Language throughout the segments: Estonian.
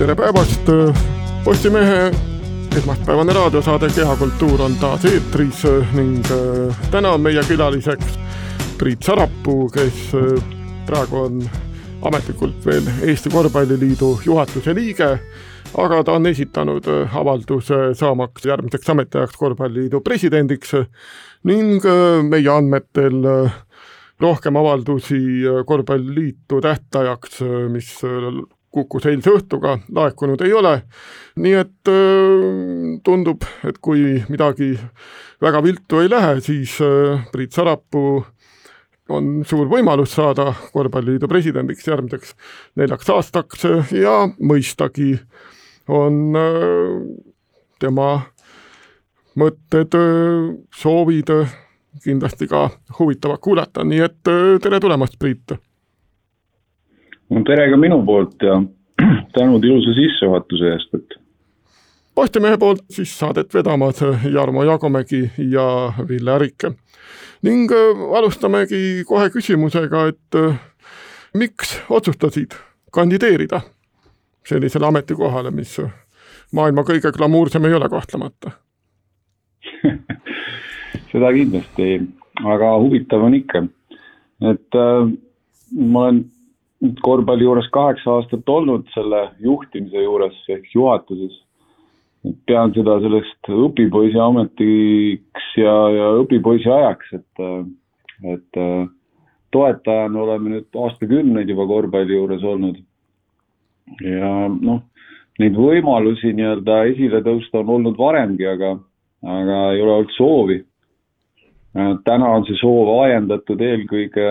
tere päevast, Postimehe esmaspäevane raadiosaade Kehakultuur on taas eetris ning äh, täna on meie külaliseks Priit Sarapuu, kes äh, praegu on ametlikult veel Eesti Korvpalliliidu juhatuse liige, aga ta on esitanud äh, avalduse saamaks järgmiseks ametiajaks Korvpalliliidu presidendiks ning meie andmetel rohkem avaldusi Korvpalliliitu tähtajaks, mis kukkus eilse õhtuga, laekunud ei ole. nii et tundub, et kui midagi väga viltu ei lähe, siis Priit Sarapuu on suur võimalus saada Korvpalliliidu presidendiks järgmiseks neljaks aastaks ja mõistagi on tema mõtted, soovid kindlasti ka huvitavad kuulata, nii et tere tulemast, Priit no tere ka minu poolt ja tänud ilusa sissejuhatuse eest, et. Postimehe poolt siis saadet vedamad Jarmo Jagomägi ja Ville Ärik. ning äh, alustamegi kohe küsimusega, et äh, miks otsustasid kandideerida sellisele ametikohale, mis maailma kõige glamuursem ei ole kahtlemata seda kindlasti, aga huvitav on ikka, et äh, ma olen korvpalli juures kaheksa aastat olnud selle juhtimise juures ehk juhatuses. pean seda sellest õpipoisi ametiks ja, ja õpipoisi ajaks, et, et toetajana oleme nüüd aastakümneid juba korvpalli juures olnud. ja noh, neid võimalusi nii-öelda esile tõusta on olnud varemgi, aga, aga ei ole olnud soovi. täna on see soov ajendatud eelkõige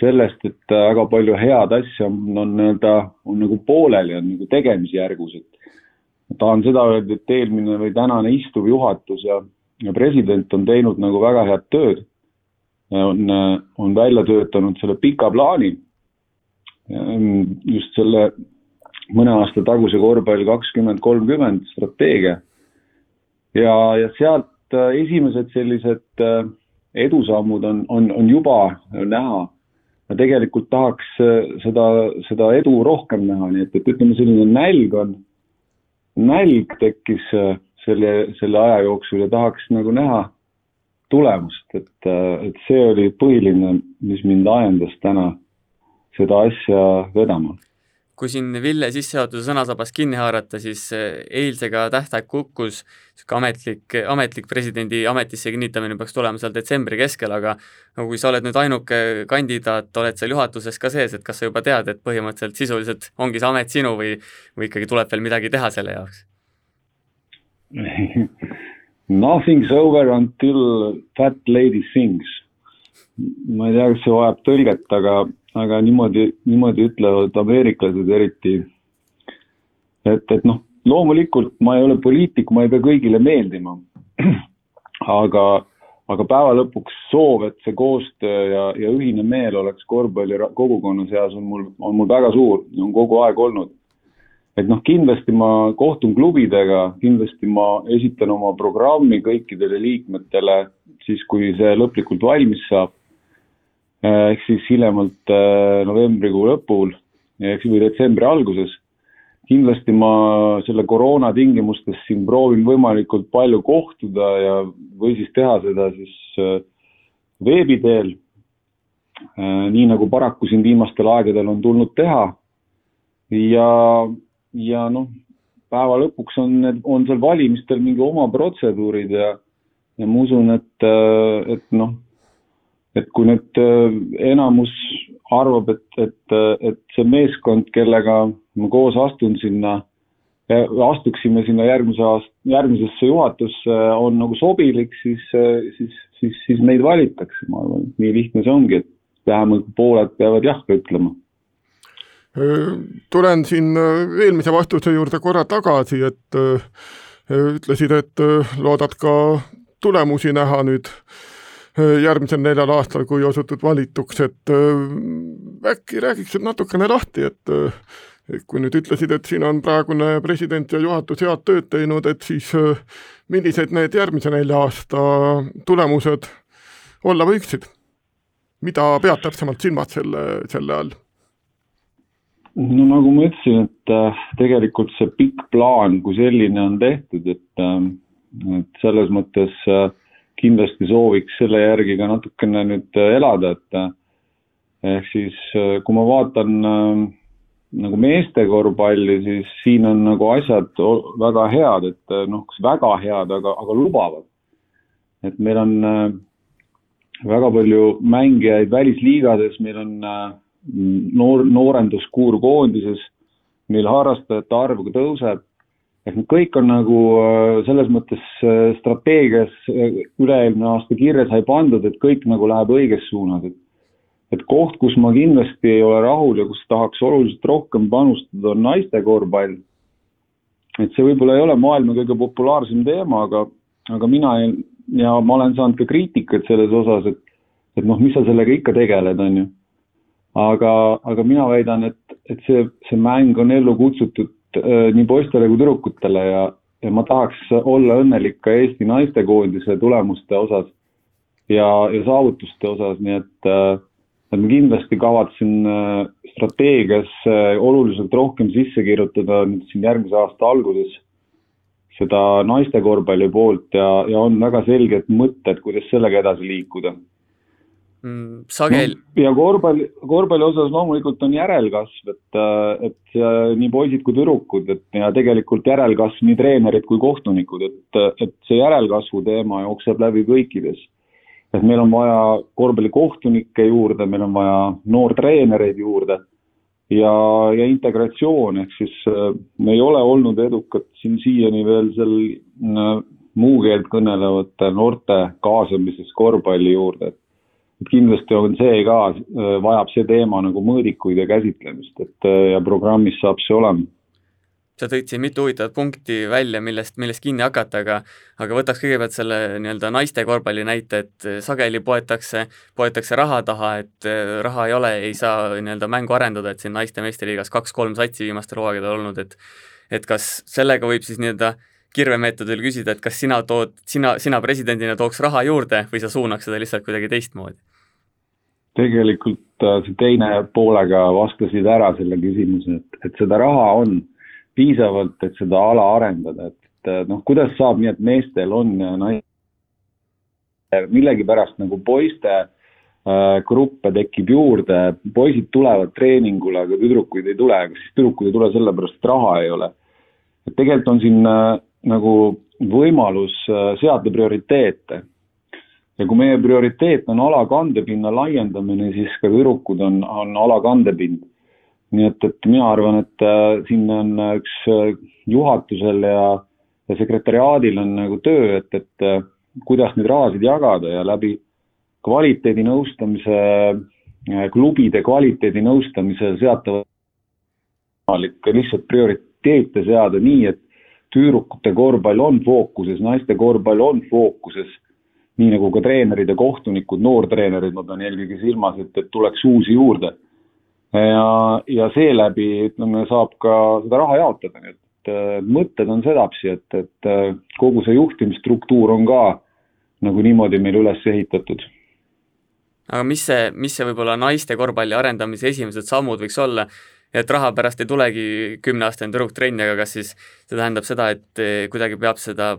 sellest, et väga palju head asja on, on nii-öelda, on nagu pooleli, on nagu tegemisjärgus, et tahan seda öelda, et eelmine või tänane istuv juhatus ja, ja president on teinud nagu väga head tööd. on, on välja töötanud selle pika plaani. just selle mõne aasta taguse korvpall kakskümmend kolmkümmend strateegia. ja, ja sealt esimesed sellised edusammud on, on, on juba näha ma tegelikult tahaks äh, seda, seda edu rohkem näha, nii et, et ütleme, selline nälg on, nälg tekkis äh, selle, selle aja jooksul ja tahaks nagu näha tulemust, et, äh, et see oli põhiline, mis mind ajendas täna seda asja vedama kui siin Ville sissejuhatuse sõnasabast kinni haarata, siis eh, eilsega tähtaeg kukkus, niisugune ametlik, ametlik presidendi ametisse kinnitamine peaks tulema seal detsembri keskel, aga no kui sa oled nüüd ainuke kandidaat, oled seal juhatuses ka sees, et kas sa juba tead, et põhimõtteliselt sisuliselt ongi see amet sinu või, või ikkagi tuleb veel midagi teha selle jaoks Nothing's over until fat lady sings. Ma ei tea, kas see vajab tõlget, aga aga niimoodi, niimoodi ütlevad ameeriklased eriti. et, et noh, loomulikult ma ei ole poliitik, ma ei pea kõigile meeldima. aga, aga päeva lõpuks soov, et see koostöö ja, ja ühine meel oleks korvpalli kogukonna seas on mul, on mul väga suur ja on kogu aeg olnud. et noh, kindlasti ma kohtun klubidega, kindlasti ma esitan oma programmi kõikidele liikmetele siis, kui see lõplikult valmis saab ehk siis hiljemalt äh, novembrikuu lõpul, ehk siis või detsembri alguses. kindlasti ma selle koroona tingimustes siin proovin võimalikult palju kohtuda ja, või siis teha seda siis äh, veebi teel. nii nagu paraku siin viimastel aegadel on tulnud teha. ja, ja noh, päeva lõpuks on on seal valimistel mingi oma protseduurid ja, ja ma usun, et, et noh et kui nüüd äh, enamus arvab, et, et, et see meeskond, kellega ma koos astun sinna, astuksime sinna järgmise aasta, järgmisesse juhatusse, on nagu sobilik, siis, siis, siis, siis meid valitakse, ma arvan, nii lihtne see ongi, et vähemalt pooled peavad jah ütlema. Tulen siin eelmise vastuse juurde korra tagasi, et ütlesid, et loodad ka tulemusi näha nüüd. Äh, järgmisel neljal aastal, kui osutud valituks, et äh, äkki räägiksid natukene lahti, et äh, kui nüüd ütlesid, et siin on praegune president ja juhatus head tööd teinud, et siis millised need järgmise nelja aasta tulemused olla võiksid? mida pead täpsemalt silmas selle, selle all? no nagu ma ütlesin, et äh, tegelikult see pikk plaan kui selline on tehtud, et, äh, et selles mõttes äh, kindlasti sooviks selle järgi ka natukene nüüd elada, et ehk siis kui ma vaatan nagu meeste korvpalli, siis siin on nagu asjad väga head, et noh, kas väga head, aga, aga lubavad. et meil on väga palju mängijaid välisliigades, meil on noor, noorenduskuur koondises, mil harrastajate arv tõuseb. Ehk need kõik on nagu äh, selles mõttes äh, strateegias äh, üle-eelmine aasta kirja sai pandud, et kõik nagu läheb õiges suunas, et et koht, kus ma kindlasti ei ole rahul ja kus tahaks oluliselt rohkem panustada, on naiste korvpall. et see võib-olla ei ole maailma kõige populaarsem teema, aga, aga mina ei, ja ma olen saanud ka kriitikat selles osas, et et noh, mis sa sellega ikka tegeled, on ju aga, aga mina väidan, et, et see, see mäng on ellu kutsutud äh, nii poistele kui tüdrukutele ja, ja ma tahaks olla õnnelik ka Eesti naistekoondise tulemuste osas ja, ja saavutuste osas, nii et äh, et ma kindlasti kavatsen äh, strateegiasse oluliselt rohkem sisse kirjutada nüüd siin järgmise aasta alguses seda naiste korvpalli poolt ja, ja on väga selged mõtted, kuidas sellega edasi liikuda mm, sagel no,. ja korvpalli, korvpalli osas loomulikult on järelkasv, et, et nii poisid kui tüdrukud, et ja tegelikult järelkasv nii treenerid kui kohtunikud, et, et see järelkasvu teema jookseb läbi kõikides. et meil on vaja korvpallikohtunikke juurde, meil on vaja noortreenereid juurde ja, ja integratsioon, ehk siis me ei ole olnud edukad siin siiani veel seal muukeelt kõnelevate noorte kaasamises korvpalli juurde, et et kindlasti on see ka, äh, vajab see teema nagu mõõdikuid ja käsitlemist, et äh, ja programmis saab see olema. sa tõid siin mitu huvitavat punkti välja, millest, millest kinni hakata, aga aga võtaks kõigepealt selle nii-öelda naiste korvpalli näite, et äh, sageli poetakse, poetakse raha taha, et raha ei ole, ei saa nii-öelda mängu arendada, et siin naiste meistriliigas kaks-kolm satsi viimastel hooaegadel olnud, et et kas sellega võib siis nii-öelda kirvemeetodil küsida, et kas sina tood, sina, sina presidendina tooks raha juurde või sa suunaks seda lihtsalt kuidagi teistmoodi? tegelikult äh, see teine poolega vastasid ära selle küsimuse, et, et seda raha on piisavalt, et seda ala arendada, et noh, kuidas saab nii, et meestel on ja naistel millegipärast nagu poiste äh, gruppe tekib juurde, poisid tulevad treeningule, aga tüdrukuid ei tule, kas siis tüdrukud ei tule sellepärast, et raha ei ole? et tegelikult on siin äh, nagu võimalus äh, seada prioriteete. ja kui meie prioriteet on ala kandepinna laiendamine, siis ka tüdrukud on, on ala kandepind. nii et, et mina arvan, et äh, siin on üks äh, juhatusel ja, ja sekretäriaadil on nagu töö, et, et kuidas neid rahasid jagada ja läbi kvaliteedinõustamise, klubide kvaliteedinõustamisel seatavad võimalik lihtsalt prioriteete seada nii, et tüdrukute korvpall on fookuses, naiste korvpall on fookuses, nii nagu ka treenerid ja kohtunikud, noortreenerid, ma pean eelkõige silmas, et, et tuleks uusi juurde. ja, ja seeläbi, ütleme, saab ka seda raha jaotada, nii et mõtted on sedapsi, et, et kogu see juhtimisstruktuur on ka nagu niimoodi meil üles ehitatud. Aga mis see, mis see võib-olla naiste korvpalli arendamise esimesed sammud võiks olla, et raha pärast ei tulegi kümneaastane tüdruk trenni, aga kas siis see tähendab seda, et eh, kuidagi peab seda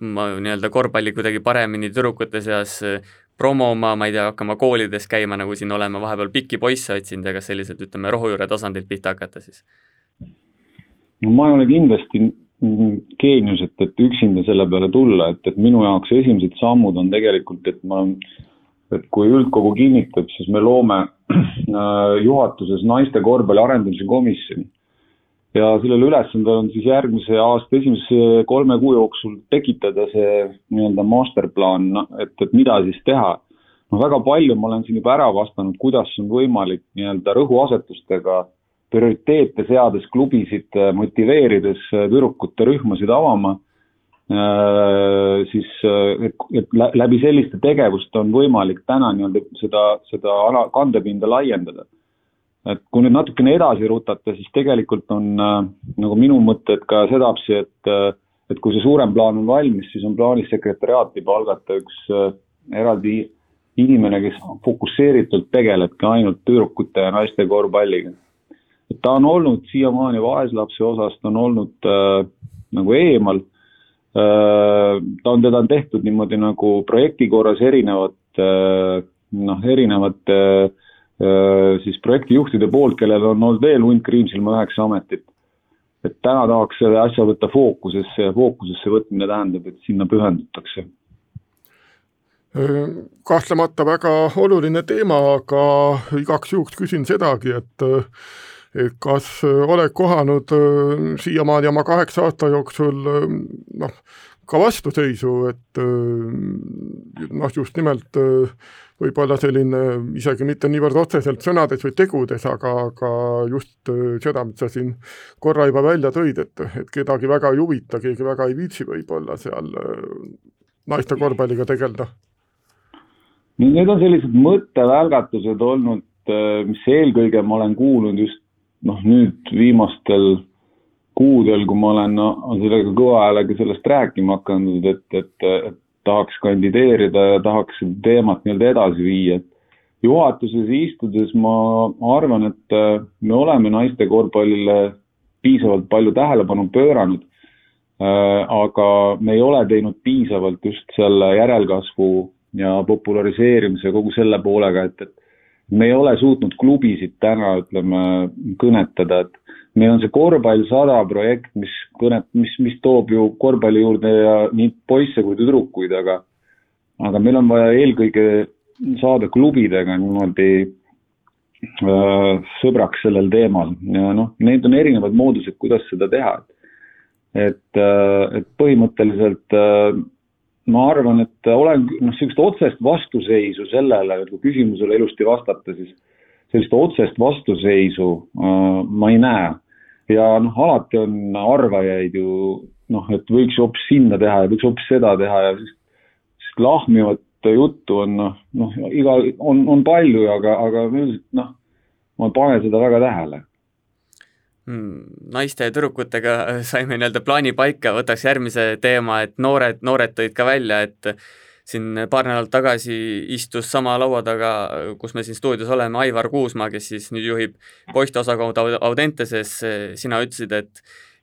nii-öelda korvpalli kuidagi paremini tüdrukute seas eh, promoma, ma ei tea, hakkama koolides käima, nagu siin oleme vahepeal pikki poisse otsinud ja kas selliselt, ütleme, rohujuure tasandilt pihta hakata siis? no ma ei ole kindlasti geenius, et, et üksinda selle peale tulla, et, et minu jaoks esimesed sammud on tegelikult, et ma et kui üldkogu kinnitab, siis me loome äh, juhatuses naiste korvpalli arendamise komisjoni. ja sellel ülesandel on siis järgmise aasta esimese kolme kuu jooksul tekitada see nii-öelda masterplaan, et, et mida siis teha. no väga palju ma olen siin juba ära vastanud, kuidas on võimalik nii-öelda rõhuasetustega prioriteete seades klubisid motiveerides tüdrukute rühmasid avama Äh, siis äh, et, et läbi selliste tegevuste on võimalik täna nii-öelda seda, seda ala, kandepinda laiendada. et kui nüüd natukene edasi rutata, siis tegelikult on äh, nagu minu mõtted ka sedapsi, et et kui see suurem plaan on valmis, siis on plaanis sekretäriaati palgata üks eraldi inimene, kes fokusseeritult tegelebki ainult tüdrukute ja naiste korvpalliga. ta on olnud siiamaani vaeslapse osas, ta on olnud äh, nagu eemal äh,. Ta on, teda on tehtud niimoodi nagu projekti korras erinevate äh, noh, erinevate äh, siis projektijuhtide poolt, kellel on olnud veel hunt kriimsilma üheksa ametit. et täna tahaks selle asja võtta fookusesse ja fookusesse võtmine tähendab, et sinna pühendutakse kahtlemata väga oluline teema, aga igaks juhuks küsin sedagi, et kas oled kohanud siiamaani oma kaheksa aasta jooksul noh, ka vastuseisu, et noh, just nimelt võib-olla selline isegi mitte niivõrd otseselt sõnades või tegudes, aga, aga just seda, mis sa siin korra juba välja tõid, et, et kedagi väga ei huvita, keegi väga ei viitsi võib-olla seal naiste korvpalliga tegeleda Need on sellised mõttevälgatused olnud, äh, mis eelkõige ma olen kuulnud just noh, nüüd viimastel kuudel, kui ma olen no, sellega kõva häälega sellest rääkima hakanud, et, et, et tahaks kandideerida ja tahaks teemat nii-öelda edasi viia, et juhatuses istudes ma arvan, et äh, me oleme naiste korvpallile piisavalt palju tähelepanu pööranud, äh, aga me ei ole teinud piisavalt just selle järelkasvu ja populariseerimise kogu selle poolega, et, et me ei ole suutnud klubisid täna, ütleme, kõnetada, et meil on see Korvpall sada projekt, mis kõnet, mis, mis toob ju korvpalli juurde ja nii poisse kui tüdrukuid, aga aga meil on vaja eelkõige saada klubidega niimoodi äh, sõbraks sellel teemal ja noh, need on erinevad moodused, kuidas seda teha. et, et põhimõtteliselt äh, ma arvan, et olen noh, niisugust otsest vastuseisu sellele, kui küsimusele ilusti vastata, siis sellist otsest vastuseisu äh, ma ei näe. ja noh, alati on arvajaid ju noh, et võiks hoopis sinna teha ja võiks hoopis seda teha ja siis, siis lahmivat juttu on noh, noh iga, on, on palju, aga, aga üldiselt noh, ma ei pane seda väga tähele naiste ja tüdrukutega saime nii-öelda plaani paika, võtaks järgmise teema, et noored, noored tõid ka välja, et siin paar nädalat tagasi istus sama laua taga, kus me siin stuudios oleme, Aivar Kuusmaa, kes siis nüüd juhib poisteosakonda Audenteses, sina ütlesid, et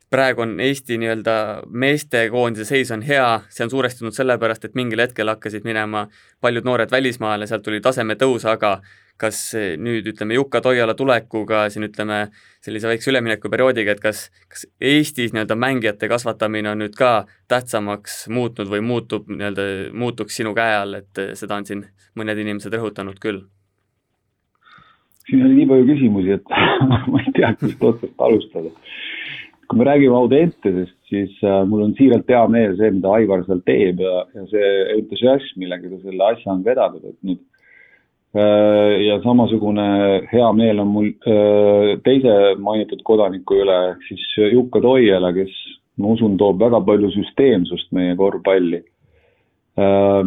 praegu on Eesti nii-öelda meestekoondise seis on hea, see on suuresti tulnud sellepärast, et mingil hetkel hakkasid minema paljud noored välismaale, sealt tuli taseme tõus, aga kas nüüd ütleme Jukka Toiala tulekuga siin ütleme sellise väikse üleminekuperioodiga, et kas, kas Eestis nii-öelda mängijate kasvatamine on nüüd ka tähtsamaks muutnud või muutub nii-öelda, muutuks sinu käe all, et seda on siin mõned inimesed rõhutanud küll? siin oli nii palju küsimusi, et ma ei tea, kust otsast alustada. kui me räägime Audentesest, siis äh, mul on siiralt hea meel see, mida Aivar seal teeb ja, ja see entusiasm, millega ta selle asja on vedanud, et nüüd ja samasugune hea meel on mul äh, teise mainitud kodaniku üle, ehk siis Jukka Toiela, kes ma usun, toob väga palju süsteemsust meie korvpalli. Äh,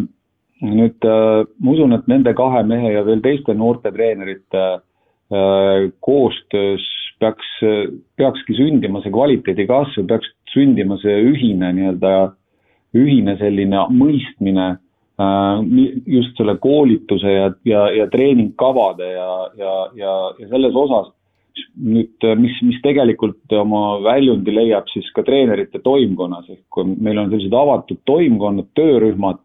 nüüd ma usun, et nende kahe mehe ja veel teiste noorte treenerite koostöös peaks, peakski sündima see kvaliteedi kasv, peaks sündima see ühine nii-öelda, ühine selline mõistmine Äh, just selle koolituse ja, ja, ja treeningkavade ja, ja, ja, ja selles osas nüüd, mis, mis tegelikult oma väljundi leiab siis ka treenerite toimkonnas, ehk kui meil on sellised avatud toimkonnad, töörühmad,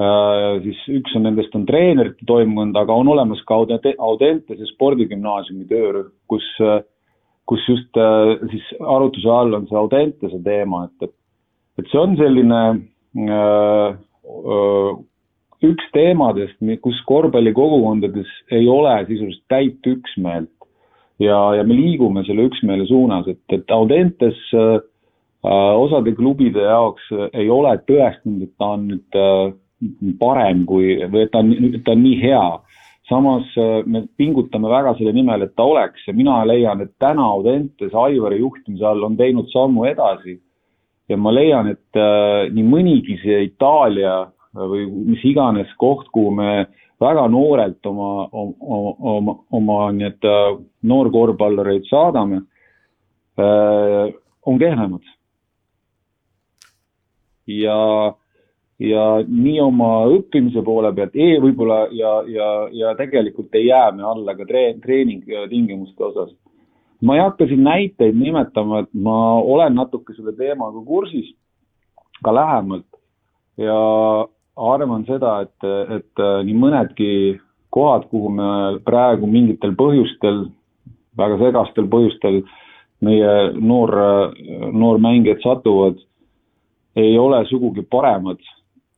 äh, siis üks on nendest on treenerite toimkond, aga on olemas ka Audentese spordigümnaasiumi töörühm, kus, kus just äh, siis arutluse all on see Audentese teema, et, et, et see on selline äh, üks teemadest, kus korvpallikogukondades ei ole sisuliselt täit üksmeelt ja, ja me liigume selle üksmeele suunas, et, et Audentes äh, osade klubide jaoks ei ole tõestanud, et ta on nüüd äh, parem kui, või et ta on, ta on nii hea. samas äh, me pingutame väga selle nimel, et ta oleks ja mina leian, et täna Audentes Aivari juhtimise all on teinud sammu edasi ja ma leian, et äh, nii mõnigi see Itaalia või mis iganes koht, kuhu me väga noorelt oma, oma, oma, oma nii-öelda äh, noorkorvpallureid saadame äh,, on kehvemad. ja, ja nii oma õppimise poole pealt e, võib-olla ja, ja, ja tegelikult ei jää me alla ka treen-, treeningtingimuste osas ma ei hakka siin näiteid nimetama, et ma olen natuke selle teemaga kursis ka lähemalt ja arvan seda, et, et nii mõnedki kohad, kuhu me praegu mingitel põhjustel, väga segastel põhjustel meie noor, noormängijad satuvad, ei ole sugugi paremad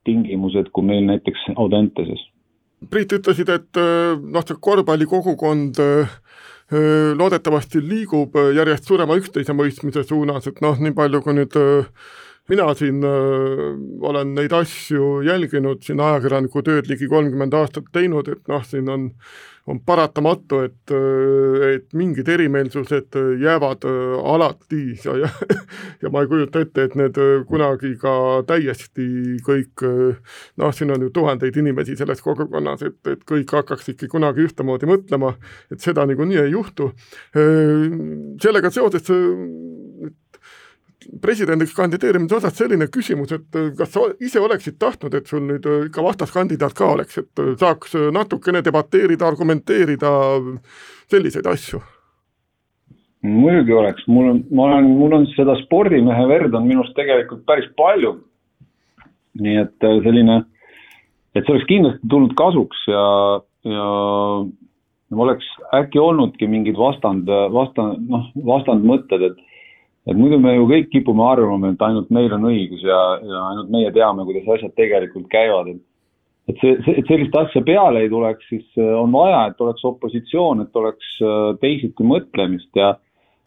tingimused kui meil näiteks Audenteses. Priit, ütlesid, et noh, see korvpallikogukond loodetavasti liigub järjest suurema üksteise mõistmise suunas, et noh, nii palju kui nüüd mina siin äh, olen neid asju jälginud, siin ajakirjaniku tööd ligi kolmkümmend aastat teinud, et noh, siin on, on paratamatu, et, et mingid erimeelsused jäävad alati ja, ja, ja ma ei kujuta ette, et need kunagi ka täiesti kõik, noh, siin on ju tuhandeid inimesi selles kogukonnas, et, et kõik hakkaksidki kunagi ühtemoodi mõtlema, et seda niikuinii ei juhtu. sellega seoses presidendiks kandideerimise osas selline küsimus, et äh, kas sa ise oleksid tahtnud, et sul nüüd äh, ikka vastaskandidaat ka oleks, et äh, saaks natukene debateerida, argumenteerida, selliseid asju? muidugi oleks, mul on, ma olen, mul on seda spordimehe verd on minust tegelikult päris palju. nii et selline, et see oleks kindlasti tulnud kasuks ja, ja oleks äkki olnudki mingid vastand, vastand, noh, vastandmõtted, et et muidu me ju kõik kipume arvama, et ainult meil on õigus ja, ja ainult meie teame, kuidas asjad tegelikult käivad, et et see, see, et sellist asja peale ei tuleks, siis äh, on vaja, et oleks opositsioon, et oleks äh, teisiti mõtlemist ja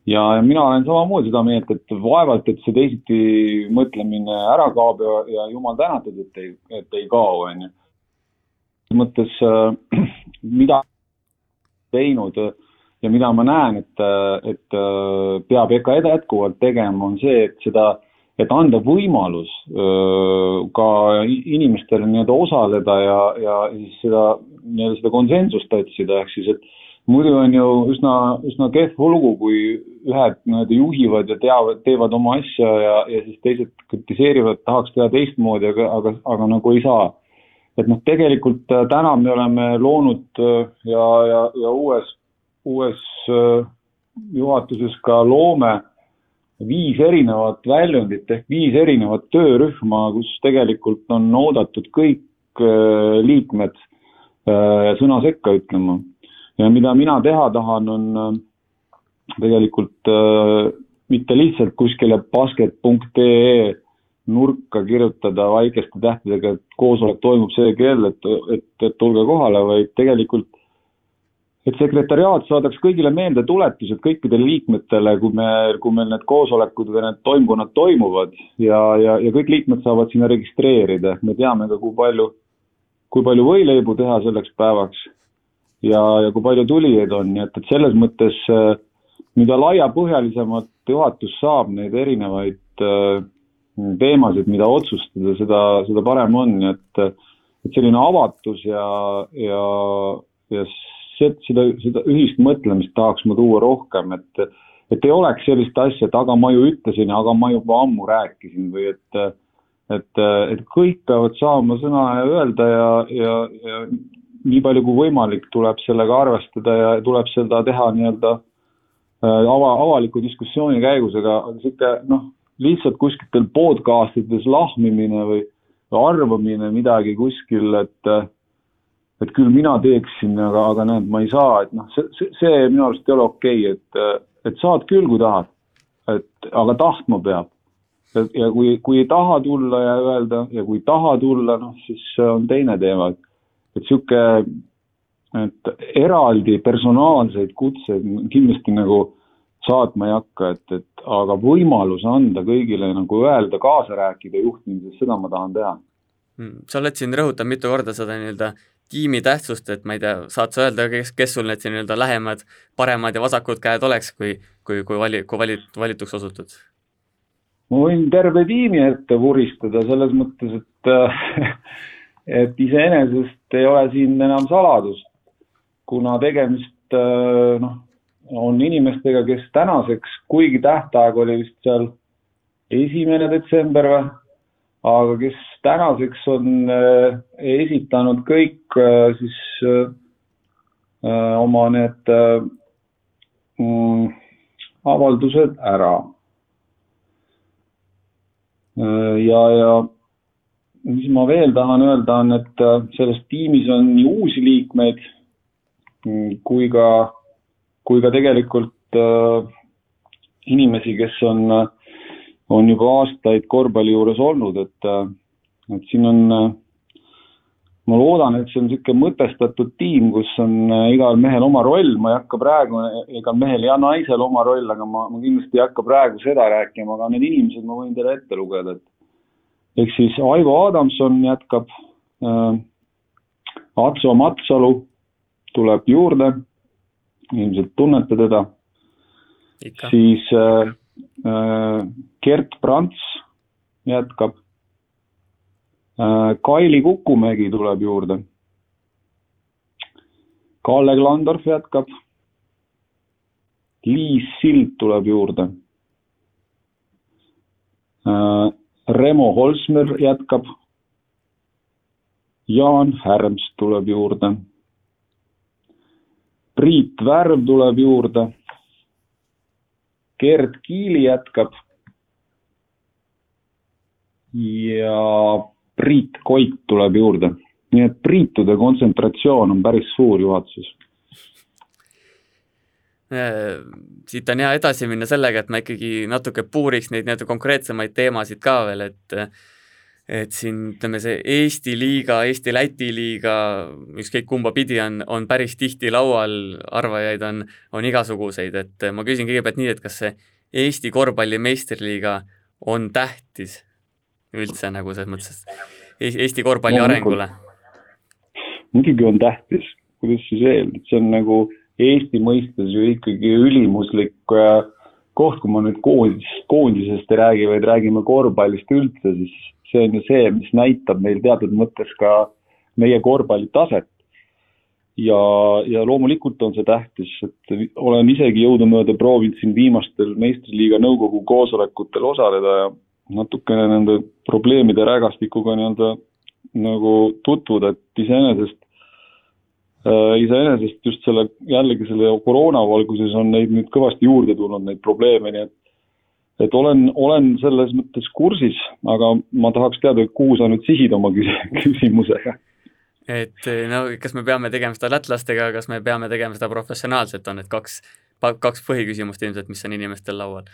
ja, ja mina olen samamoodi seda meelt, et vaevalt, et see teisiti mõtlemine ära kaob ja, ja jumal tänatud, et ei, et ei kao, on ju. mõttes, äh, mida teinud äh, ja mida ma näen, et, et äh, peab EKA jätkuvalt tegema, on see, et seda, et anda võimalus äh, ka inimestele nii-öelda osaleda ja, ja siis seda, nii-öelda seda konsensust otsida, ehk siis, et muidu on ju üsna, üsna kehv lugu, kui ühed nii-öelda juhivad ja teavad, teevad oma asja ja, ja siis teised kritiseerivad, tahaks teha teistmoodi, aga, aga, aga nagu ei saa. et noh, tegelikult äh, täna me oleme loonud ja, ja, ja uues uues äh, juhatuses ka loome viis erinevat väljundit ehk viis erinevat töörühma, kus tegelikult on oodatud kõik äh, liikmed äh, sõna sekka ütlema. ja mida mina teha tahan, on tegelikult mitte lihtsalt kuskile basket.ee nurka kirjutada väikeste tähtedega, et koosolek toimub see kell, et, et, et tulge kohale, vaid tegelikult et sekretäriaat saadaks kõigile meeldetuletused kõikidele liikmetele, kui me, kui meil need koosolekud või need toimkonnad toimuvad. Ja, ja, ja kõik liikmed saavad sinna registreerida, me teame ka, kui palju, kui palju võileibu teha selleks päevaks ja, ja kui palju tulijaid on, nii et, et selles mõttes äh, mida laiapõhjalisemalt juhatus saab neid erinevaid äh, teemasid, mida otsustada, seda, seda parem on, et, et selline avatus ja, ja, ja seda, seda ühist mõtlemist tahaks ma tuua rohkem, et, et ei oleks sellist asja, et aga ma ju ütlesin, aga ma juba ammu rääkisin või et, et, et kõik peavad saama sõna öelda ja, ja, ja nii palju kui võimalik, tuleb sellega arvestada ja tuleb seda teha nii-öelda äh, ava, avaliku diskussiooni käigus, aga sihuke noh, lihtsalt kuskitel podcast ides lahmimine või, arvamine midagi kuskil, et et küll mina teeksin, aga, aga näed, ma ei saa, et noh, see, see, minu arust ei ole okei okay,, et, et saad küll, kui tahad. et aga tahtma peab. ja, kui, kui ei taha tulla ja öelda ja kui taha tulla, noh siis on teine teema, et, et sihuke, et eraldi personaalseid kutseid kindlasti nagu saatma ei hakka, et, et aga võimalus anda kõigile nagu öelda, kaasa rääkida juhtimises, seda ma tahan teha hmm, sa oled siin rõhutanud mitu korda seda nii-öelda tiimi tähtsust, et ma ei tea, saad sa öelda, kes, kes sul need nii-öelda lähemad, paremad ja vasakud käed oleks, kui, kui, kui vali, kui valit-, valituks osutud? ma võin terve tiimi ette vuristada selles mõttes, et et iseenesest ei ole siin enam saladus, kuna tegemist noh, on inimestega, kes tänaseks, kuigi tähtaeg oli vist seal esimene detsember või, aga kes tänaseks on äh, esitanud kõik äh, siis äh, oma need mm, avaldused ära. ja, ja mis ma veel tahan öelda, on, et selles tiimis on nii uusi liikmeid kui ka, kui ka tegelikult äh, inimesi, kes on, on juba aastaid korvpalli juures olnud, et, et siin on, ma loodan, et see on niisugune mõtestatud tiim, kus on igal mehel oma roll, ma ei hakka praegu, igal mehel ja naisel oma roll, aga ma, ma kindlasti ei hakka praegu seda rääkima, aga need inimesed ma võin teile ette lugeda, et ehk siis Aivo Adamson jätkab äh,, Atso Matsalu tuleb juurde, ilmselt tunnete teda. Siis äh, äh, Gert Prants jätkab äh,. Kaili Kukumägi tuleb juurde. Kalle Klandorf jätkab. Liis Sild tuleb juurde äh,. Remo Holsmer jätkab. Jaan Härms tuleb juurde. Priit Värv tuleb juurde Gerd Kiili jätkab. ja Priit Koit tuleb juurde, nii et Priitude kontsentratsioon on päris suur juhatuses äh, siit on hea edasi minna sellega, et ma ikkagi natuke puuriks neid nii-öelda konkreetsemaid teemasid ka veel, et et siin ütleme, see Eesti liiga, Eesti-Läti liiga, ükskõik kumba pidi on, on päris tihti laual, arvajaid on, on igasuguseid, et ma küsin kõigepealt nii, et kas see Eesti korvpalli meistriliiga on tähtis üldse nagu selles mõttes Eesti korvpalli no, arengule? muidugi on tähtis, kuidas siis veel, see on nagu Eesti mõistes ju ikkagi ülimuslik äh, koht, kui ma nüüd koondis, koondisest ei räägi, vaid räägime korvpallist üldse, siis see on ju see, mis näitab meil teatud mõttes ka meie korvpalli taset. ja, ja loomulikult on see tähtis, et olen isegi jõudumööda proovinud siin viimastel meistriliiga nõukogu koosolekutel osaleda ja natukene nende probleemide rägastikuga nii-öelda nagu tutvuda, et iseenesest äh,, iseenesest just selle, jällegi selle koroona valguses on neid nüüd kõvasti juurde tulnud, neid probleeme, nii et et olen, olen selles mõttes kursis, aga ma tahaks teada, kuhu sa nüüd sihid oma küsimusega? et no kas me peame tegema seda lätlastega, kas me peame tegema seda professionaalselt, on need kaks, kaks põhiküsimust ilmselt, mis on inimestel laual?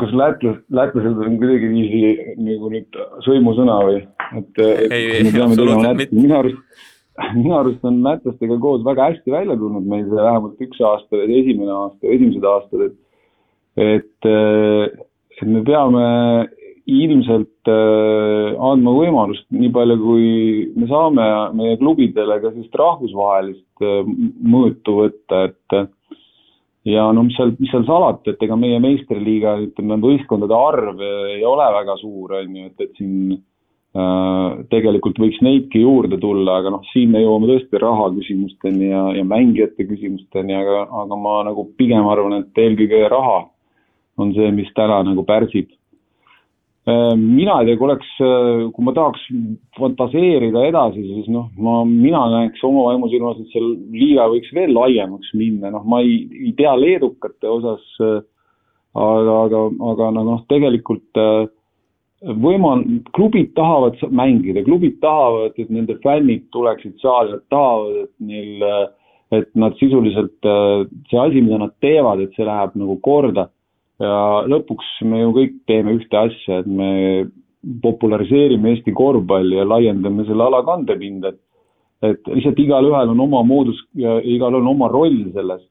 kas lätlas, lätlased on kuidagiviisi nagu nüüd sõimusõna või, et, et ei, ei, absoluutselt mitte. minu arust, minu arust on lätlastega koos väga hästi välja tulnud meil see vähemalt üks aasta, esimene aasta, esimesed aastad, et et, äh, et me peame ilmselt äh, andma võimalust, nii palju kui me saame meie klubidele ka sellist rahvusvahelist äh, mõõtu võtta, et ja no mis seal, mis seal salata, et ega meie meistriliiga, ütleme, võistkondade arv ei ole väga suur, on ju, et, et siin äh, tegelikult võiks neidki juurde tulla, aga noh, siin me jõuame tõesti raha küsimusteni ja, ja mängijate küsimusteni, aga, aga ma nagu pigem arvan, et eelkõige raha on see, mis täna nagu pärsib. Äh, mina ei tea, kui oleks, äh, kui ma tahaks fantaseerida edasi, siis noh, ma, mina näeks oma vaimusilmas, et see liiga võiks veel laiemaks minna, noh, ma ei, ei tea leedukate osas, äh, aga, aga, aga noh, tegelikult võimal-, klubid tahavad mängida, klubid tahavad, et nende fännid tuleksid saali, nad tahavad, et neil, et nad sisuliselt, see asi, mida nad teevad, et see läheb nagu korda ja lõpuks me ju kõik teeme ühte asja, et me populariseerime Eesti korvpalli ja laiendame selle ala kandepinda, et et lihtsalt igalühel on oma moodus ja igalühel on oma roll selles.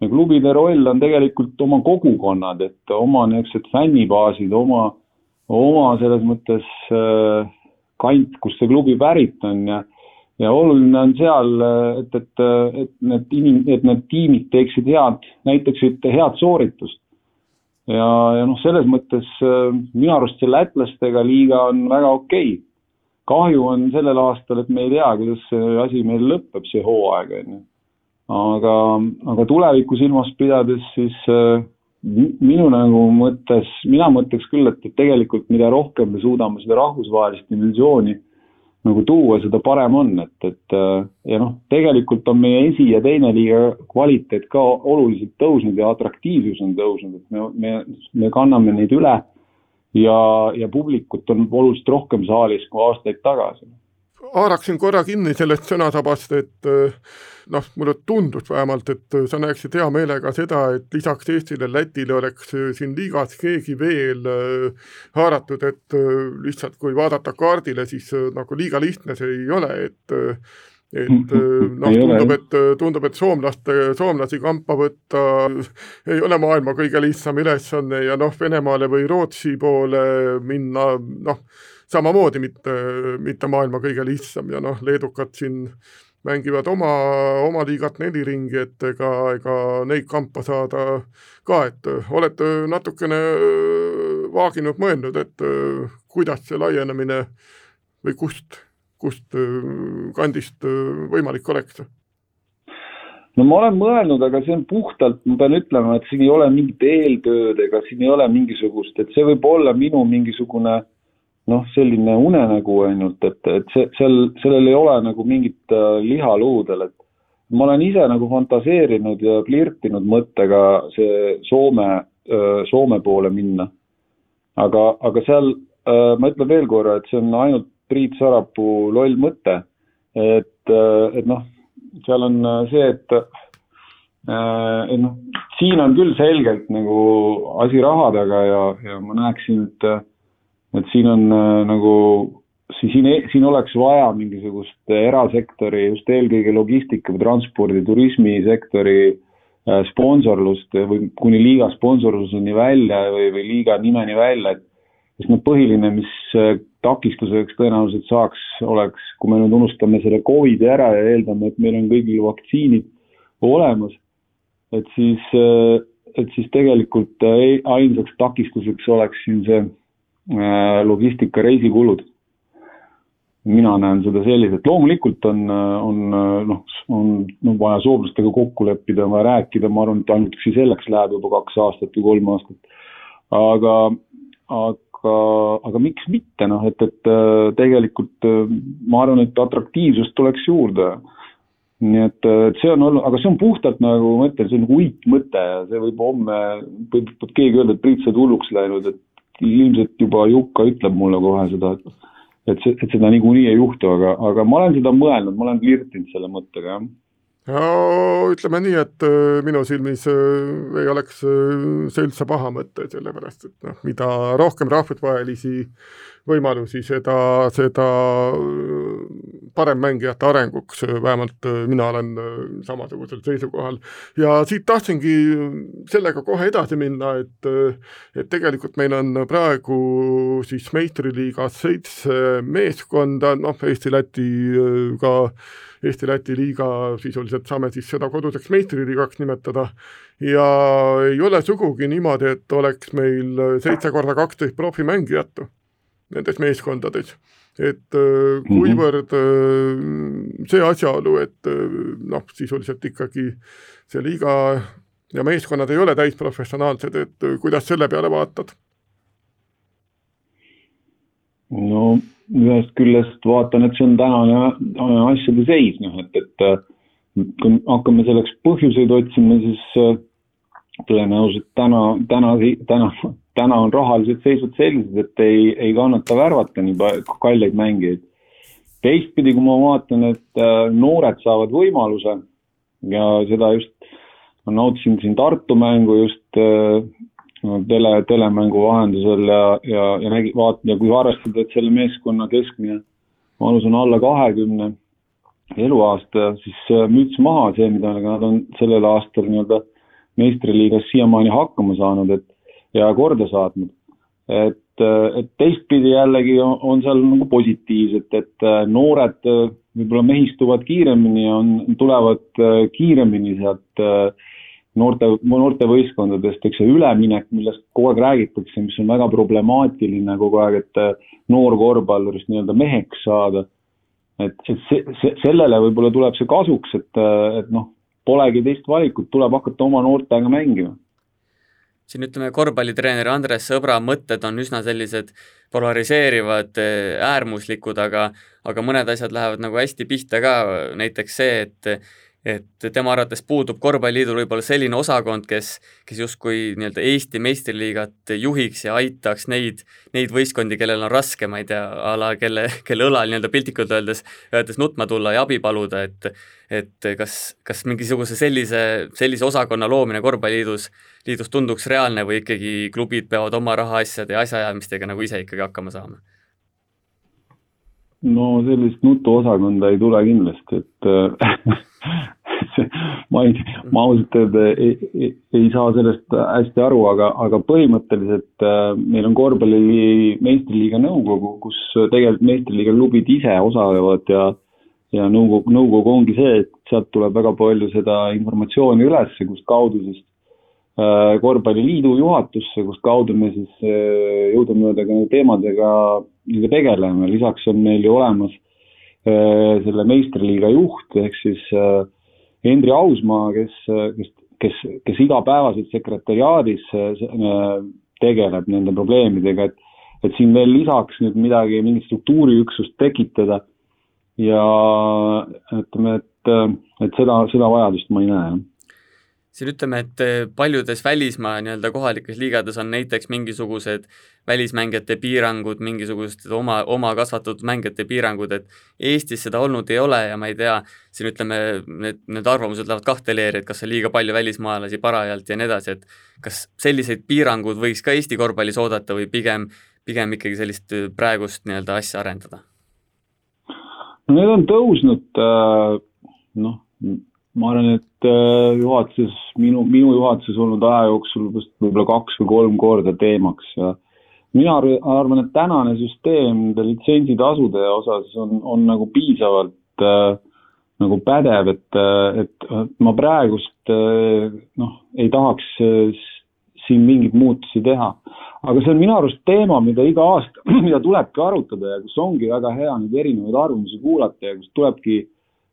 ja klubide roll on tegelikult oma kogukonnad, et oma niisugused fännibaasid, oma, oma selles mõttes äh, kant, kust see klubi pärit on. Ja ja oluline on seal, et, et, et need inim-, et need tiimid teeksid head, näitaksid head sooritust ja, ja noh, selles mõttes äh, minu arust see lätlastega liiga on väga okei okay. kahju on sellel aastal, et me ei tea, kuidas see asi meil lõpeb, see hooaeg, on ju. aga, aga tulevikku silmas pidades, siis äh, minu nagu mõttes, mina mõtleks küll, et, et tegelikult mida rohkem me suudame seda rahvusvahelist dimensiooni nagu tuua, seda parem on, et, et ja noh, tegelikult on meie esi- ja teine liiga kvaliteet ka oluliselt tõusnud ja atraktiivsus on tõusnud, et me, me, me kanname neid üle ja, ja publikut on oluliselt rohkem saalis kui aastaid tagasi haaraksin korra kinni sellest sõnasabast, et noh, mulle tundus vähemalt, et sa näeksid hea meelega seda, et lisaks Eestile, Lätile oleks siin liigas keegi veel haaratud, et lihtsalt kui vaadata kaardile, siis nagu liiga lihtne see ei ole, et et noh, tundub, et tundub, et soomlaste, soomlasi kampa võtta ei ole maailma kõige lihtsam ülesanne ja noh, Venemaale või Rootsi poole minna, noh, samamoodi mitte, mitte maailma kõige lihtsam ja noh, leedukad siin mängivad oma, oma liigat neli ringi, et ega, ega neid kampa saada ka, et olete natukene vaaginud, mõelnud, et kuidas see laienemine või kust, kust kandist võimalik oleks? no ma olen mõelnud, aga see on puhtalt, ma pean ütlema, et siin ei ole mingit eeltööd ega siin ei ole mingisugust, et see võib olla minu mingisugune äh, noh, selline unenägu ainult, et, et see, seal, sellel ei ole nagu mingit äh, liha luudel, et ma olen ise nagu fantaseerinud ja flirtinud mõttega see Soome, äh, Soome poole minna. aga, aga seal äh, ma ütlen veel korra, et see on ainult Priit Sarapuu loll mõte, et, et noh, seal on see, et et noh, siin on küll selgelt nagu asi raha taga ja, ja ma näeksin, et et siin on äh, nagu, siin, siin oleks vaja mingisugust erasektori, just eelkõige logistika või transpordi, turismisektori äh, sponsorlust või kuni liiga sponsorluseni välja või, või liiga nimeni välja, et sest noh, põhiline, mis äh, takistuseks tõenäoliselt saaks, oleks, kui me nüüd unustame selle Covidi ära ja eeldame, et meil on kõigil vaktsiinid olemas, et siis, et siis tegelikult ainsaks takistuseks oleks siin see Äh, logistika, reisikulud. mina näen seda selliselt, loomulikult on, on noh, on, on vaja soomlastega kokku leppida, on vaja rääkida, ma arvan, et ainuüksi selleks läheb juba kaks aastat või kolm aastat. aga, aga, aga miks mitte, noh, et, et äh, tegelikult äh, ma arvan, et atraktiivsust tuleks juurde nii et, et see on olnud, aga see on puhtalt nagu ma ütlen, see on nagu uitmõte ja see võib homme, võib, võib keegi öelda, et Priit, sa oled hulluks läinud, et ilmselt juba Jukka ütleb mulle kohe seda, et et et seda niikuinii ei juhtu, aga, aga ma olen seda mõelnud, ma olen flirtinud selle mõttega, jah. No ütleme nii, et äh, minu silmis äh, ei oleks äh, see üldse paha mõte, sellepärast et noh, mida rohkem rahvusvahelisi võimalusi, seda, seda parem mängijate arenguks, vähemalt mina olen samasugusel seisukohal. ja siit tahtsingi sellega kohe edasi minna, et et tegelikult meil on praegu siis meistriliigas seitse meeskonda, noh, Eesti-Läti ka Eesti-Läti liiga, sisuliselt saame siis seda koduseks meistriliigaks nimetada, ja ei ole sugugi niimoodi, et oleks meil seitse korda kaksteist profimängijat nendes meeskondades. et äh, mhm. kuivõrd äh, see asjaolu, et äh, noh, sisuliselt ikkagi see liiga ja meeskonnad ei ole täisprofessionaalsed, et kuidas selle peale vaatad? no ühest küljest vaatan, et see on tänane asjade seis, noh et, et kui hakkame selleks põhjuseid otsima, siis tõenäoliselt täna, täna, täna, täna on rahalised seisud sellised, et ei, ei kannata värvata nii kalleid mängijaid. teistpidi, kui ma vaatan, et äh, noored saavad võimaluse ja seda just, ma nautisin siin Tartu mängu just tele, telemängu vahendusel ja, ja, ja nägi, vaat- ja kui arvestada, et selle meeskonna keskmine vanus on alla kahekümne eluaasta, siis äh, müts maha see, mida nad on sellel aastal nii-öelda meistriliigas siiamaani hakkama saanud, et ja korda saatnud. et, äh, et teistpidi jällegi on, on seal nagu positiivset, et äh, noored võib-olla mehistuvad kiiremini on, tulevad kiiremini sealt äh, noorte, noortevõistkondadest, eks see üleminek, millest kogu aeg räägitakse, mis on väga problemaatiline kogu aeg, et äh, noor korvpallurist nii-öelda meheks saada. et, et see, see, sellele võib-olla tuleb see kasuks, et, äh, et noh, polegi teist valikut, tuleb hakata oma noortega mängima siin ütleme, korvpallitreeneri Andres Sõbra mõtted on üsna sellised polariseerivad, äärmuslikud, aga aga mõned asjad lähevad nagu hästi pihta ka, näiteks see, et et tema arvates puudub Korvpalliliidul võib-olla selline osakond, kes, kes justkui nii-öelda Eesti meistriliigat juhiks ja aitaks neid, neid võistkondi, kellel on raske, ma ei tea, a la kelle, kelle õlal nii-öelda piltlikult öeldes, öeldes nutma tulla ja abi paluda, et et kas, kas mingisuguse sellise, sellise osakonna loomine Korvpalliliidus, liidus tunduks reaalne või ikkagi klubid peavad oma rahaasjade ja asjaajamistega nagu ise ikkagi hakkama saama? No sellist nutuosakonda ei tule kindlasti, et ma ei, ma ausalt öelda ei, ei, ei saa sellest hästi aru, aga, aga põhimõtteliselt äh, meil on korvpalli meistriliiga nõukogu, kus tegelikult meistriliiga klubid ise osalevad ja ja nõukogu, nõukogu ongi see, et sealt tuleb väga palju seda informatsiooni üles, kust kaudu siis äh, korvpalliliidu juhatusse, kust kaudu me siis äh, jõudumööda ka nende teemadega tegeleme, lisaks on meil ju olemas äh, selle meistriliiga juht, ehk siis äh, Hendri Ausmaa, kes, kes, kes, kes igapäevaselt sekretäriaadis äh, tegeleb nende probleemidega, et et siin veel lisaks nüüd midagi, mingit struktuuriüksust tekitada. Ja ütleme, et, et seda, seda vajadust ma ei näe, jah. Siin ütleme, et paljudes välismaa nii-öelda kohalikes liigades on näiteks mingisugused välismängijate piirangud, mingisugused oma, oma kasvatatud mängijate piirangud, et Eestis seda olnud ei ole ja ma ei tea, siin ütleme, need, need arvamused lähevad kahte leeri, et kas on liiga palju välismaalasi parajalt ja nii edasi, et kas selliseid piiranguid võiks ka Eesti korvpallis oodata või pigem, pigem ikkagi sellist eh, praegust nii-öelda asja arendada? need on tõusnud äh, noh, ma arvan, et äh, juhatuses, minu, minu juhatuses olnud aja jooksul vist võib-olla kaks või kolm korda teemaks ja mina arvan, et tänane süsteem nende litsentsitasude osas on, on nagu piisavalt äh, nagu pädev, et, äh, et ma praegust äh, noh, ei tahaks siin mingeid muutusi teha. aga see on minu arust teema, mida iga aasta, mida tulebki arutada ja kus ongi väga hea neid erinevaid arvamusi kuulata ja kus tulebki äh,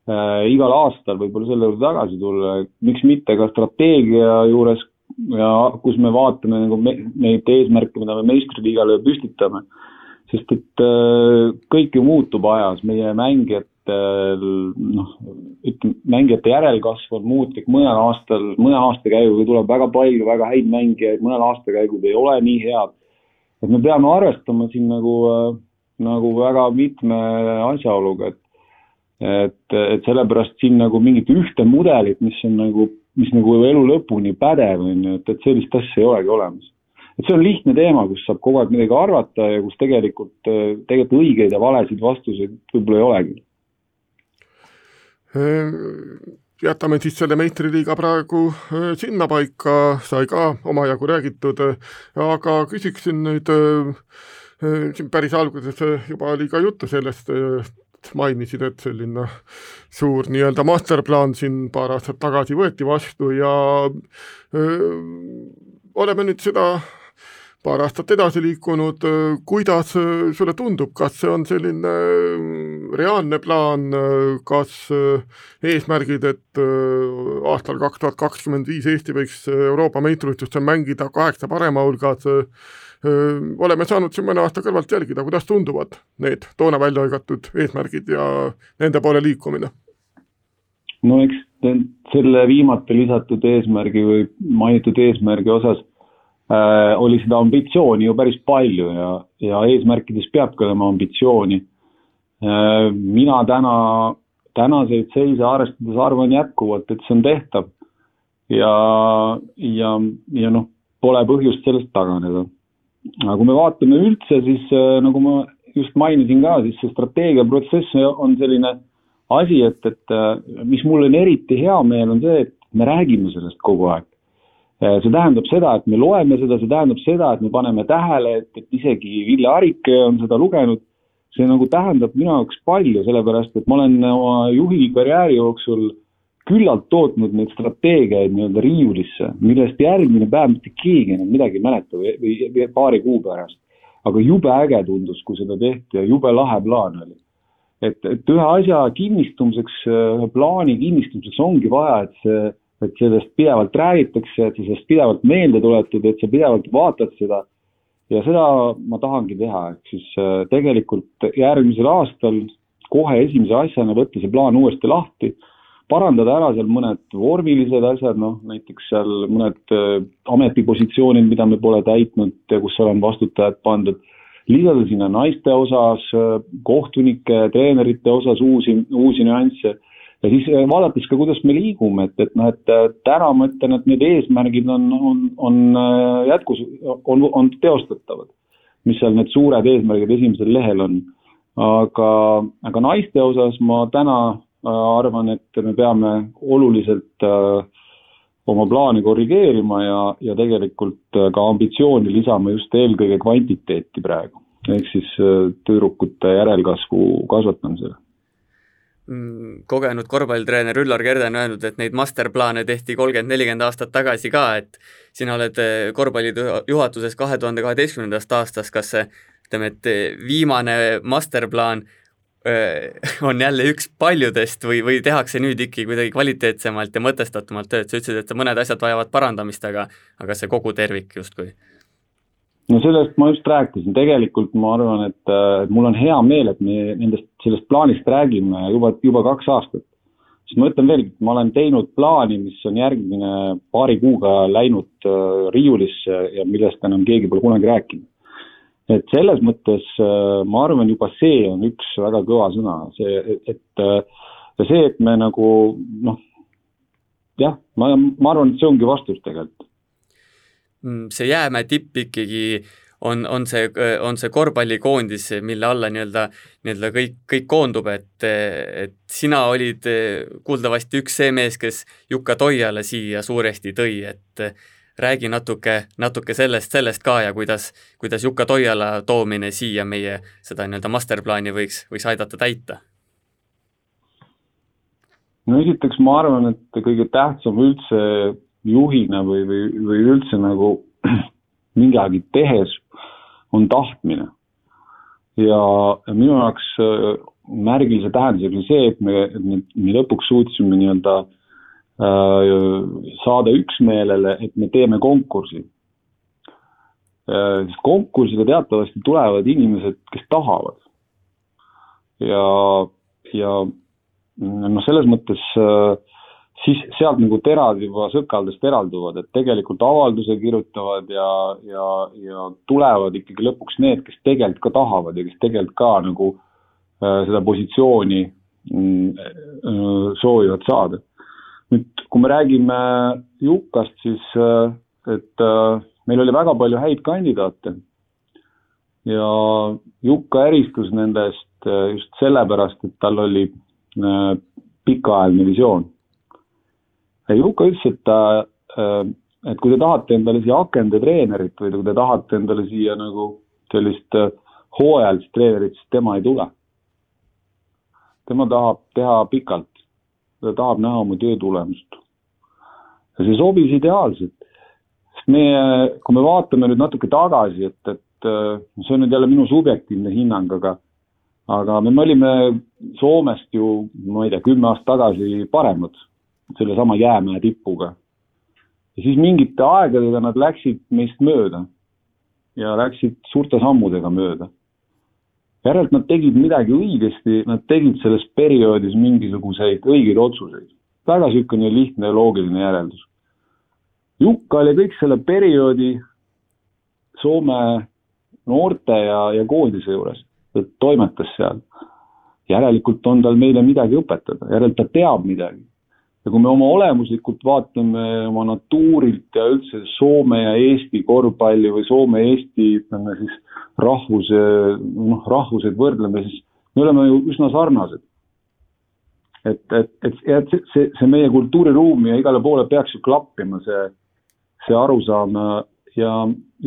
äh, igal aastal võib-olla selle juurde tagasi tulla, miks mitte ka strateegia juures ja kus me vaatame nagu me, neid eesmärke, mida me meistriliigale püstitame. sest et äh, kõik ju muutub ajas, meie mängijatel noh, ütleme, mängijate järelkasv on muutlik, mõnel aastal, mõne aastakäiguga tuleb väga palju väga häid mängijaid, mõnel aastakäigud ei ole nii head. et me peame arvestama siin nagu, äh, nagu väga mitme asjaoluga, et et, et sellepärast siin nagu mingit ühte mudelit, mis on nagu, mis nagu elu lõpuni pädev, on ju, et, et sellist asja ei olegi olemas. et see on lihtne teema, kus saab kogu aeg midagi arvata ja kus tegelikult, tegelikult õigeid ja valesid vastuseid võib-olla ei olegi. jätame siis selle meistriliiga praegu sinnapaika, sai ka omajagu räägitud, aga küsiksin nüüd siin päris alguses juba oli ka juttu sellest, mainisid, et selline suur nii-öelda masterplaan siin paar aastat tagasi võeti vastu ja öö, oleme nüüd seda paar aastat edasi liikunud, kuidas sulle tundub, kas see on selline reaalne plaan, kas eesmärgid, et aastal kaks tuhat kakskümmend viis Eesti võiks Euroopa meistrivõistlustel mängida kaheksa parema hulgas, oleme saanud siin mõne aasta kõrvalt jälgida, kuidas tunduvad need toona välja hõigatud eesmärgid ja nende poole liikumine? no eks selle viimati lisatud eesmärgi või mainitud eesmärgi osas äh, oli seda ambitsiooni ju päris palju ja, ja eesmärkides peabki olema ambitsiooni äh,. mina täna, tänaseid seise arvestades arvan jätkuvalt, et see on tehtav ja, ja, ja noh, pole põhjust sellest taganeda aga kui me vaatame üldse, siis äh, nagu ma just mainisin ka, siis see strateegiaprotsess on selline asi, et, et äh, mis mul on eriti hea meel, on see, et me räägime sellest kogu aeg. Äh, see tähendab seda, et me loeme seda, see tähendab seda, et me paneme tähele, et, et isegi Ville Arike on seda lugenud. see nagu tähendab minu jaoks palju, sellepärast et ma olen oma juhi karjääri jooksul äh, küllalt tootnud neid strateegiaid nii-öelda riiulisse, millest järgmine päev mitte keegi enam midagi ei mäleta või, või paari kuu pärast. aga jube äge tundus, kui seda tehti ja jube lahe plaan oli. et, et ühe asja kinnistumiseks, ühe plaani kinnistumiseks ongi vaja, et see et sellest pidevalt räägitakse, et sa sellest pidevalt meelde tuletad, et sa pidevalt vaatad seda ja seda ma tahangi teha, ehk siis äh, tegelikult järgmisel aastal kohe esimese asjana võtta see plaan uuesti lahti, parandada ära seal mõned vormilised asjad, noh näiteks seal mõned äh, ametipositsioonid, mida me pole täitnud ja kus olen vastutajad pandud, lisada sinna naiste osas, äh, kohtunike, treenerite osas uusi, uusi nüansse ja siis äh, vaadates ka, kuidas me liigume, et, et noh, et täna ma ütlen, et need eesmärgid on, on, on jätkus, on, on teostatavad. mis seal need suured eesmärgid esimesel lehel on. aga, aga naiste osas ma täna arvan, et me peame oluliselt oma plaani korrigeerima ja, ja tegelikult ka ambitsiooni lisama just eelkõige kvantiteeti praegu. ehk siis tüdrukute järelkasvu kasvatamisele Mm, kogenud korvpallitreener Üllar Kerde on öelnud, et neid masterplaane tehti kolmkümmend, nelikümmend aastat tagasi ka, et sina oled korvpalliidu juhatuses kahe tuhande kaheteistkümnendast aastast, kas see ütleme, et viimane masterplaan on jälle üks paljudest või, või tehakse nüüd ikkagi kuidagi kvaliteetsemalt ja mõtestatumalt tööd, sa ütlesid, et mõned asjad vajavad parandamist, aga aga see kogu tervik justkui no sellest ma just rääkisin, tegelikult ma arvan, et, et mul on hea meel, et me nendest, sellest plaanist räägime juba, juba kaks aastat. sest ma ütlen veelgi, et ma olen teinud plaani, mis on järgmine paari kuuga läinud äh, riiulisse ja millest enam keegi pole kunagi rääkinud. Et selles mõttes äh, ma arvan, juba see on üks väga kõva sõna, see, et, äh, ja see, et me nagu noh, jah, ma, ma arvan, et see ongi vastus tegelikult. Mm, see jäämäe tipp ikkagi on, on see, on see korvpallikoondis, mille alla nii-öelda, nii-öelda kõik, kõik koondub, et, et sina olid kuuldavasti üks see mees, kes Jukka Toiala siia suuresti tõi, et räägi natuke, natuke sellest, sellest ka ja kuidas, kuidas Jukka Toiala toomine siia meie seda nii-öelda masterplaani võiks, võiks aidata täita? no esiteks ma arvan, et kõige tähtsam üldse juhina või, või, või üldse nagu midagi tehes on tahtmine. ja minu jaoks märgilise tähendusega oli see, et me, me lõpuks suutsime nii-öelda äh, saada üksmeelele, et me teeme konkursi äh,. sest konkursile teatavasti tulevad inimesed, kes tahavad. ja, ja noh, selles mõttes äh, siis sealt nagu terad juba sõkaldest eralduvad, et tegelikult avalduse kirjutavad ja, ja, ja tulevad ikkagi lõpuks need, kes tegelikult ka tahavad ja kes tegelikult ka nagu äh, seda positsiooni mm, äh, soovivad saada. Nüüd, kui me räägime Jukast, siis äh, et äh, meil oli väga palju häid kandidaate. Ja Jukka eristus nendest äh, just sellepärast, et tal oli pikaajaline visioon. Juka ütles, et ta, et kui te tahate endale siia akendetreenerit või kui te tahate endale siia nagu sellist hooajalist treenerit, siis tema ei tule. tema tahab teha pikalt, ta tahab näha oma töö tulemust. ja see sobis ideaalselt, meie, kui me vaatame nüüd natuke tagasi, et, et äh, see on nüüd jälle minu subjektiivne hinnang, aga aga me, me olime Soomest ju, ma ei tea, kümme aastat tagasi paremad sellesama jäämäe tipuga. ja siis mingite aegadega nad läksid meist mööda ja läksid suurte sammudega mööda. Järelikult nad tegid midagi õigesti, nad tegid selles perioodis mingisuguseid õigeid otsuseid. väga niisugune lihtne ja loogiline järeldus. Jukka oli kõik selle perioodi Soome noorte ja, ja koondise juures, ta toimetas seal. järelikult on tal meile midagi õpetada, järelikult ta teab midagi ja kui me oma olemuslikult vaatame oma natuurilt ja üldse Soome ja Eesti korvpalli või Soome-Eesti, ütleme siis rahvuse, noh, rahvuseid võrdleme, siis me oleme ju üsna sarnased. et, et, et, et see, see, meie kultuuriruumi ja igale poole peaks ju klappima see, see arusaam ja,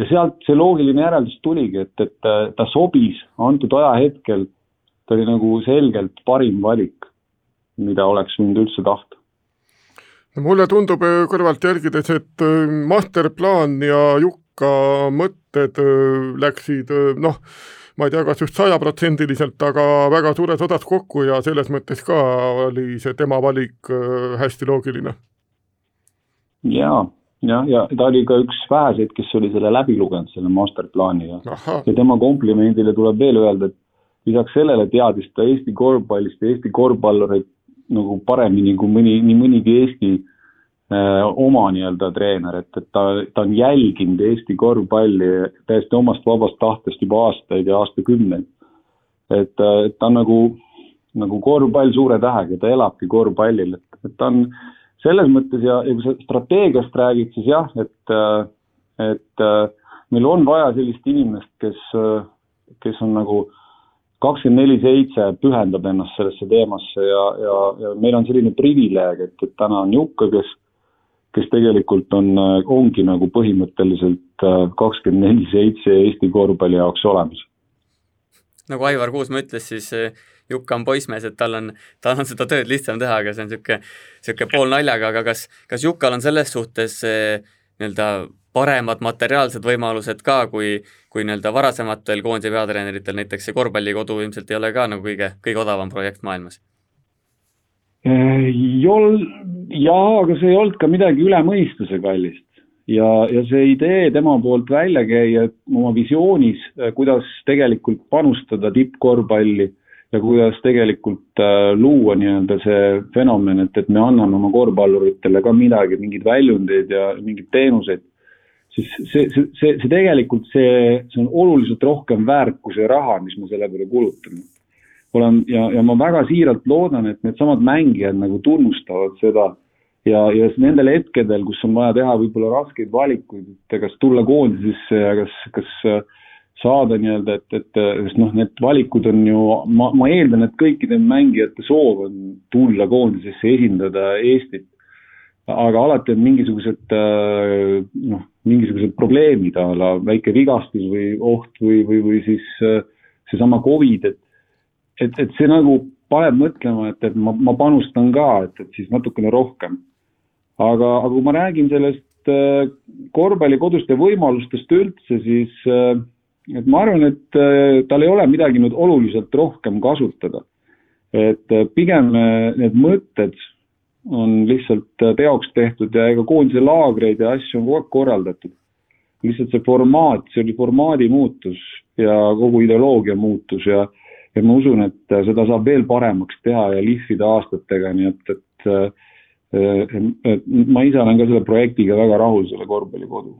ja sealt see loogiline järeldus tuligi, et, et ta sobis antud ajahetkel, ta oli nagu selgelt parim valik, mida oleks võinud üldse tahta mulle tundub äh, kõrvalt jälgides, et äh, masterplaan ja Jukka mõtted äh, läksid noh, ma ei tea, kas just sajaprotsendiliselt, aga väga suures osas kokku ja selles mõttes ka oli see tema valik hästi loogiline. Jaa, jah, ja ta oli ka üks väheseid, kes oli selle läbi lugenud, selle masterplaani ja ja tema komplimendile tuleb veel öelda, et lisaks sellele teadis ta Eesti korvpallist ja Eesti korvpallureid nagu paremini kui mõni, nii mõnigi Eesti äh, oma nii-öelda treener, et, et ta, ta on jälginud Eesti korvpalli täiesti omast vabast tahtest juba aastaid ja aastakümneid. et, et ta on nagu, nagu korvpall suure tähega, ta elabki korvpallil, et, et ta on selles mõttes ja, ja kui sa strateegiast räägid, siis jah, et, et meil on vaja sellist inimest, kes, kes on nagu äh, kakskümmend neli seitse pühendab ennast sellesse teemasse ja, ja, ja meil on selline privileeg, et, et täna on Jukka, kes, kes tegelikult on, ongi nagu põhimõtteliselt äh, kakskümmend neli seitse Eesti korvpalli jaoks olemas. nagu Aivar Kuusma ütles, siis äh, Jukka on poissmees, et tal on, tal on seda tööd lihtsam teha, aga see on niisugune, niisugune poolnaljaga, aga kas, kas Jukal on selles suhtes äh, nii-öelda paremad materiaalsed võimalused ka, kui, kui nii-öelda varasematel koondise peatreeneritel, näiteks see korvpallikodu ilmselt ei ole ka nagu kõige, kõige odavam projekt maailmas? ei ol-, jaa, aga see ei olnud ka midagi üle mõistuse kallist. ja, ja see idee tema poolt välja käia oma visioonis, kuidas tegelikult panustada tippkorvpalli ja kuidas tegelikult äh, luua nii-öelda see fenomen, et, et me anname oma korvpalluritele ka midagi, mingeid väljundeid ja mingeid teenuseid siis see, see, see, see tegelikult see, see on oluliselt rohkem väärt kui see raha, mis me selle peale kulutame. olen ja, ja ma väga siiralt loodan, et needsamad mängijad nagu tunnustavad seda ja, ja nendel hetkedel, kus on vaja teha võib-olla raskeid valikuid, et kas tulla koondisesse ja kas, kas saada nii-öelda, et, et sest noh, need valikud on ju, ma, ma eeldan, et kõikide mängijate soov on tulla koondisesse, esindada Eestit aga alati on mingisugused noh, mingisugused probleemid a la väike vigastus või oht või, või, või siis seesama Covid, et, et, et see nagu paneb mõtlema, et, et ma, ma panustan ka, et, et siis natukene rohkem. aga, aga kui ma räägin sellest äh, korvpallikoduste võimalustest üldse, siis äh, et ma arvan, et tal ei ole midagi nüüd oluliselt rohkem kasutada. et pigem need mõtted on lihtsalt teoks äh, tehtud ja ega koondise laagreid ja asju on kogu aeg korraldatud. lihtsalt see formaat, see oli formaadi muutus ja kogu ideoloogia muutus ja, ja ma usun, et äh, seda saab veel paremaks teha ja lihvida aastatega, nii et, et, et, äh, et ma ise olen ka selle projektiga väga rahul, selle korvpallikodu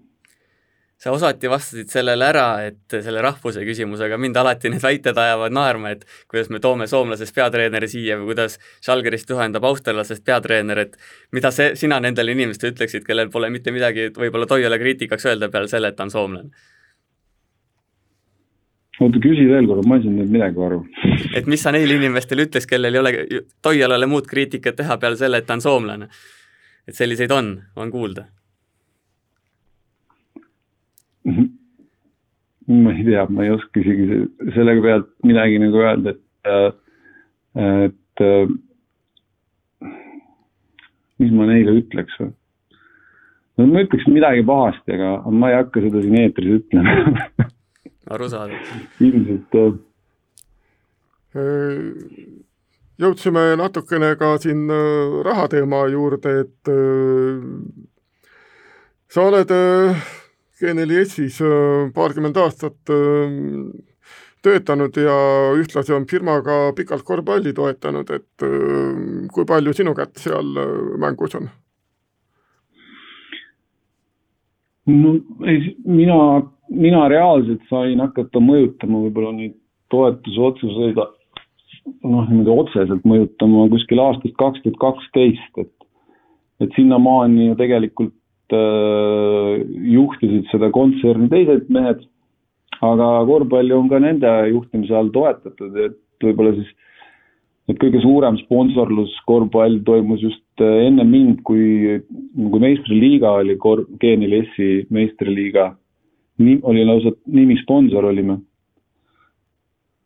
sa osati vastasid sellele ära, et selle rahvuse küsimusega mind alati need väited ajavad naerma, et kuidas me toome soomlasest peatreeneri siia või kuidas Žalgirist ühendab austerlasest peatreener, et mida see, sina nendele inimestele ütleksid, kellel pole mitte midagi võib-olla Toiale kriitikaks öelda peale selle, et ta on soomlane? oota, küsi veel korra, ma ei saanud nüüd midagi aru. et mis sa neile inimestele ütleks, kellel ei ole Toialale muud kriitikat teha peale selle, et ta on soomlane? et selliseid on, on kuulda ma ei tea, ma ei oska isegi selle pealt midagi nagu öelda, et, et mis ma neile ütleks või? no ma ütleks midagi pahasti, aga ma ei hakka seda siin eetris ütlema arusaadav. ilmselt jah. jõudsime natukene ka siin rahateema juurde, et sa oled G4S-is äh, paarkümmend aastat äh, töötanud ja ühtlasi on firmaga pikalt korvpalli toetanud, et äh, kui palju sinu kätt seal mängus on? no ei, mina, mina reaalselt sain hakata mõjutama võib-olla neid toetusotsuseid noh, niimoodi otseselt mõjutama kuskil aastast kaks tuhat kaksteist, et et sinnamaani ju tegelikult juhtisid seda kontserni teised mehed, aga korvpalli on ka nende juhtimise all toetatud, et võib-olla siis et kõige suurem sponsorlus korvpall toimus just äh, enne mind, kui, kui meistriliiga oli kor-, G4S-i meistriliiga. nii, oli lausa nimisponsor olime.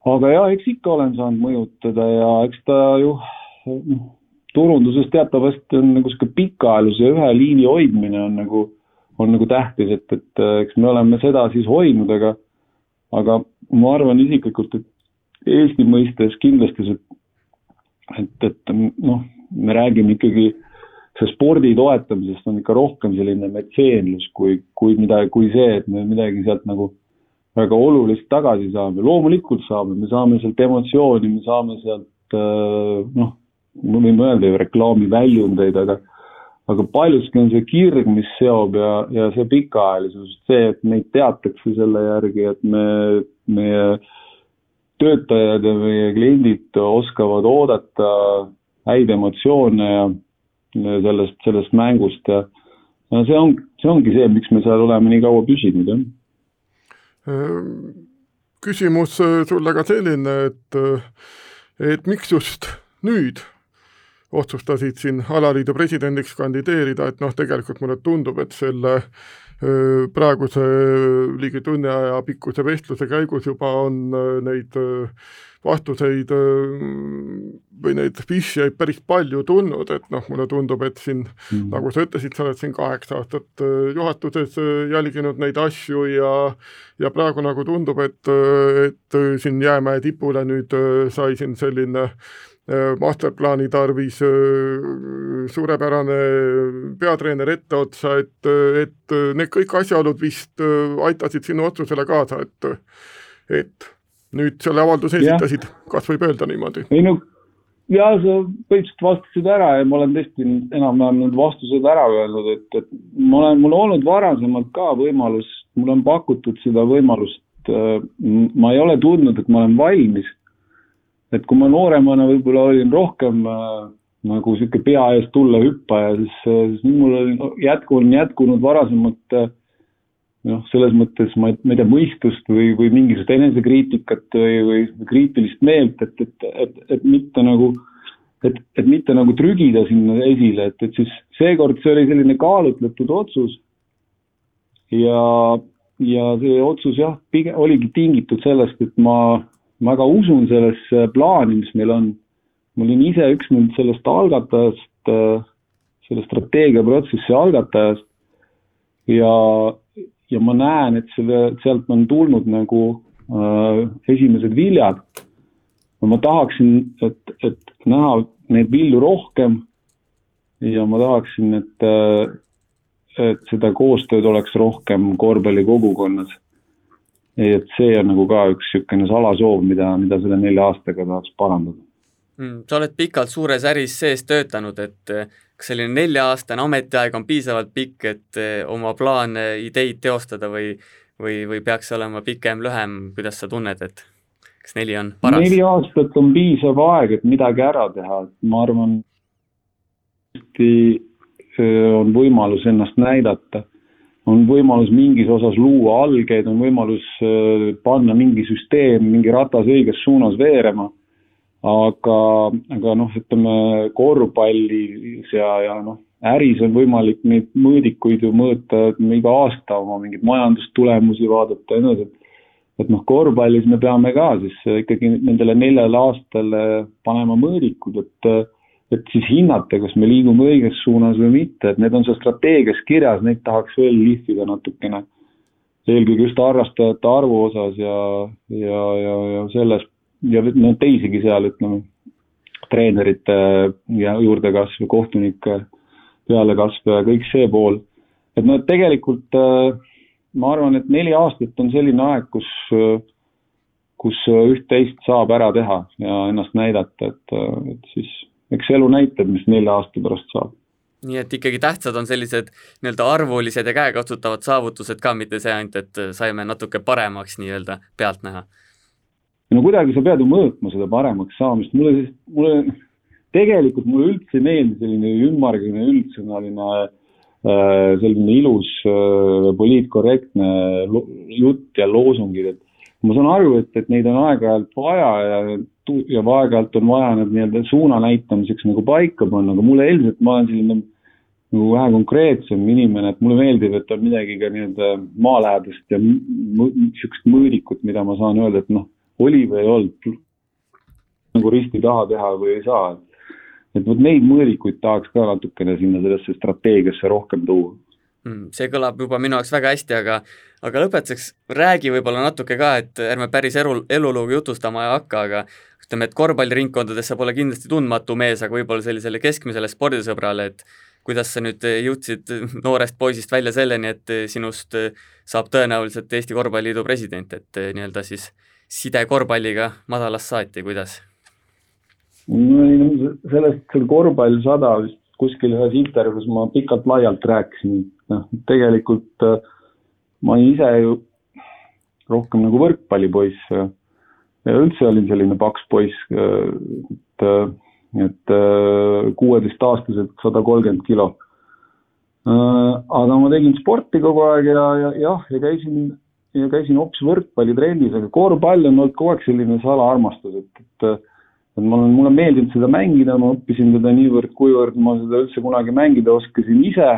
aga jaa, eks ikka olen saanud mõjutada ja eks ta ju noh, turunduses teatavasti on nagu sihuke pikaajalise ühe liini hoidmine on nagu, on nagu tähtis, et, et äh, eks me oleme seda siis hoidnud, aga, aga ma arvan isiklikult, et Eesti mõistes kindlasti see, et, et noh, me räägime ikkagi see spordi toetamisest on ikka rohkem selline metseenlus kui, kui mida, kui see, et me midagi sealt nagu väga olulist tagasi saame. loomulikult saame, me saame sealt emotsiooni, me saame sealt noh, me võime öelda ju reklaamiväljundeid, aga aga paljuski on see kirg, mis seob ja, ja see pikaajalisus, see, et meid teatakse selle järgi, et me, meie töötajad ja meie kliendid oskavad oodata häid emotsioone ja sellest, sellest mängust ja ja see on, see ongi see, miks me seal oleme nii kaua püsinud, jah. Ehm, küsimus sulle ka selline, et, et miks just nüüd otsustasid siin alaliidu presidendiks kandideerida, et noh, tegelikult mulle tundub, et selle praeguse ligi tunni aja pikkuse vestluse käigus juba on neid vastuseid või neid vihjeid päris palju tulnud, et noh, mulle tundub, et siin mm. nagu sa ütlesid, sa oled siin kaheksa aastat juhatuses jälginud neid asju ja ja praegu nagu tundub, et, et siin jäämäe tipule nüüd sai siin selline äh, masterplaani tarvis äh, suurepärane peatreener etteotsa, et, et need kõik asjaolud vist äh, aitasid sinu otsusele kaasa, et, et nüüd selle avalduse esitasid, kas võib öelda niimoodi? ei no ja sa põhimõtteliselt vastasid ära ja ma olen tõesti enam-vähem need vastused ära öelnud, et, et ma olen, mul on olnud varasemalt ka võimalus, mulle on pakutud seda võimalust, ma ei ole tundnud, et ma olen valmis et kui ma nooremana võib-olla olin rohkem äh, nagu sihuke pea ees tulla hüppaja, siis, äh, siis nüüd mul on jätku, on jätkunud varasemalt äh, noh, selles mõttes ma, ma ei tea, mõistust või, või mingisugust enesekriitikat või, või kriitilist meelt, et, et, et, et mitte nagu, et, et mitte nagu trügida sinna esile, et, et siis seekord see oli selline kaalutletud otsus. ja, ja see otsus jah, pigem oligi tingitud sellest, et ma ma väga usun sellesse plaani, mis meil on. ma olin ise üks nüüd sellest algatajast, selle strateegiaprotsessi algatajast ja, ja ma näen, et selle, sealt on tulnud nagu äh, esimesed viljad. ma tahaksin, et, et näha neid vilju rohkem ja ma tahaksin, et, et seda koostööd oleks rohkem korvpallikogukonnas et see on nagu ka üks niisugune salasoov, mida, mida selle nelja aastaga tahaks parandada mm,. sa oled pikalt suures äris sees töötanud, et eh, kas selline nelja-aastane ametiaeg on piisavalt pikk, et eh, oma plaane, ideid teostada või või, või peaks olema pikem, lühem, kuidas sa tunned, et kas neli on paras? neli aastat on piisav aeg, et midagi ära teha, et ma arvan, eh, on võimalus ennast näidata on võimalus mingis osas luua algeid, on võimalus äh, panna mingi süsteem, mingi ratas õiges suunas veerema. aga, aga noh, ütleme korvpallis ja, ja noh, äris on võimalik neid mõõdikuid ju mõõta iga aasta oma mingeid majandustulemusi vaadata ja nii edasi. et noh, korvpallis me peame ka siis ikkagi nendele neljale aastale panema mõõdikud, et et siis hinnata, kas me liigume õiges suunas või mitte, et need on seal strateegias kirjas, neid tahaks veel lihvida natukene. eelkõige just harrastajate arvu osas ja, ja, ja, ja selles ja no teisigi seal, ütleme, treenerite ja juurdekasv, kohtunike pealekasv ja kõik see pool. et noh, et tegelikult äh, ma arvan, et neli aastat on selline aeg, kus, kus üht-teist saab ära teha ja ennast näidata, et, et siis eks elu näitab, mis nelja aasta pärast saab. nii et ikkagi tähtsad on sellised nii-öelda arvulised ja käekatsutavad saavutused ka, mitte see ainult, et saime natuke paremaks nii-öelda pealtnäha? no kuidagi sa pead ju mõõtma seda paremaks saamist, mulle siis, mulle tegelikult mulle üldse ei meeldi selline ümmargune üldsõnaline äh, selline ilus äh, poliitkorrektne jutt ja loosungid, et ma saan aru, et, et neid on aeg-ajalt vaja ja ja aeg-ajalt on vaja nad nii-öelda suuna näitamiseks nagu paika panna, aga mulle üldiselt, ma olen selline nagu vähe konkreetsem inimene, et mulle meeldib, et on midagi ka nii-öelda maalähedast ja niisugust mõõdikut, mida ma saan öelda, et noh, oli või ei olnud, nagu risti taha teha või ei saa. et vot neid mõõdikuid tahaks ka natukene sinna sellesse strateegiasse rohkem tuua mm,. see kõlab juba minu jaoks väga hästi, aga aga lõpetuseks räägi võib-olla natuke ka, et ärme päris elu, elulugu jutustama ei hakka, aga ütleme, et korvpalliringkondades sa pole kindlasti tundmatu mees, aga võib-olla sellisele keskmisele spordisõbrale, et kuidas sa nüüd jõudsid noorest poisist välja selleni, et sinust saab tõenäoliselt Eesti Korvpalliliidu president, et nii-öelda siis side korvpalliga madalast saati, kuidas? no ei sellest, selle korvpall sada vist kuskil ühes intervjuus ma pikalt-laialt rääkisin, noh, tegelikult äh, ma ise ju rohkem nagu võrkpallipoiss ja üldse olin selline paks poiss, et, et kuueteistaastaselt sada kolmkümmend kilo. aga ma tegin sporti kogu aeg ja, ja jah, ja käisin, ja käisin hoopis võrkpallitrennis, aga korvpall on olnud kogu aeg selline salaarmastus, et, et et ma olen, mulle meeldinud seda mängida, ma õppisin teda niivõrd-kuivõrd ma seda üldse kunagi mängida oskasin ise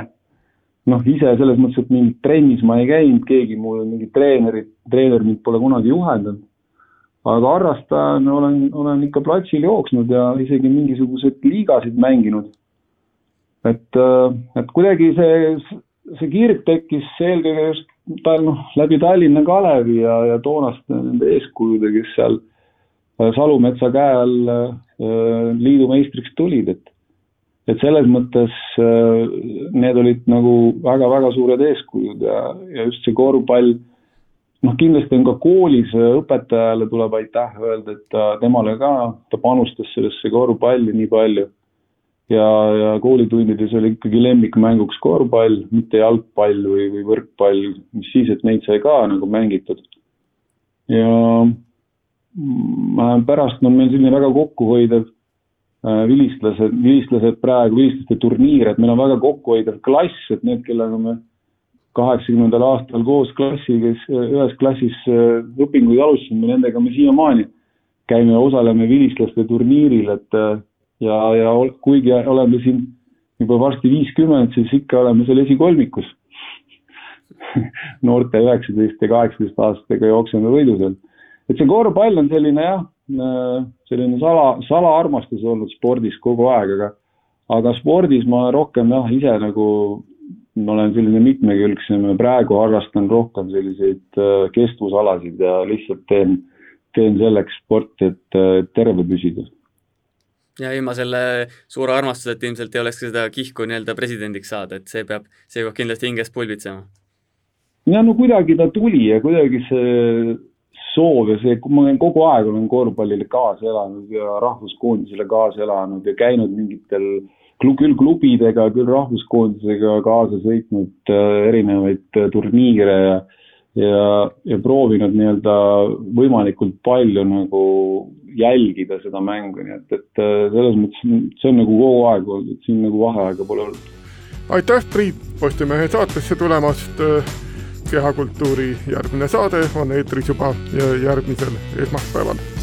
noh, ise selles mõttes, et mingit trennis ma ei käinud, keegi mul, mingi treenerid, treener mind pole kunagi juhendanud. aga harrastajana olen, olen ikka platsil jooksnud ja isegi mingisuguseid liigasid mänginud. et, äh, et kuidagi see, see kirg tekkis eelkõige just tal-, noh, läbi Tallinna Kalevi ja, ja toonaste nende eeskujude, kes seal äh, Salumetsa käe all äh, liidu meistriks tulid, et et selles mõttes äh, need olid nagu väga-väga suured eeskujud ja, ja just see korvpall, noh, kindlasti on ka koolis õpetajale tuleb aitäh öelda, et ta, temale ka, ta panustas sellesse korvpalli nii palju. ja, ja koolitundides oli ikkagi lemmikmänguks korvpall, mitte jalgpall või, või võrkpall, mis siis, et neid sai ka nagu mängitud. ja pärast on meil selline väga kokkuhoidev Äh, vilistlased, vilistlased praegu, vilistlaste turniir, et meil on väga kokkuhoidev klass, et need, kellega me kaheksakümnendal aastal koos klassi, kes ühes klassis äh, õpinguid alustasime, nendega me siiamaani käime ja osaleme vilistlaste turniiril, et äh, ja, ja kuigi oleme siin juba varsti viiskümmend, siis ikka oleme seal esikolmikus noorte üheksateist ja kaheksateist aastastega jookseme võidusel. et see korvpall on selline jah Äh, selline sala, salaarmastus olnud spordis kogu aeg, aga aga spordis ma rohkem jah, ise nagu ma olen selline mitmekülgsem ja praegu harrastan rohkem selliseid äh, kestvusalasid ja lihtsalt teen, teen selleks sporti, et terve püsida. ja ilma selle suure armastuseta ilmselt ei oleks seda kihku nii-öelda presidendiks saada, et see peab, see peab kindlasti hinges pulbitsema. ja no kuidagi ta tuli ja kuidagi see soov ja see, ma olen kogu aeg olen korvpallile kaasa elanud ja rahvuskoondisele kaasa elanud ja käinud mingitel küll klubidega, küll rahvuskoondisega kaasa sõitnud äh, erinevaid äh, turniire ja ja, ja proovinud nii-öelda võimalikult palju nagu jälgida seda mängu, nii et, et äh, selles mõttes see on nagu kogu aeg olnud, et siin nagu vaheaega pole olnud. aitäh, Priit, Postimehe saatesse tulemast kehakultuuri järgmine saade on eetris juba järgmisel esmaspäeval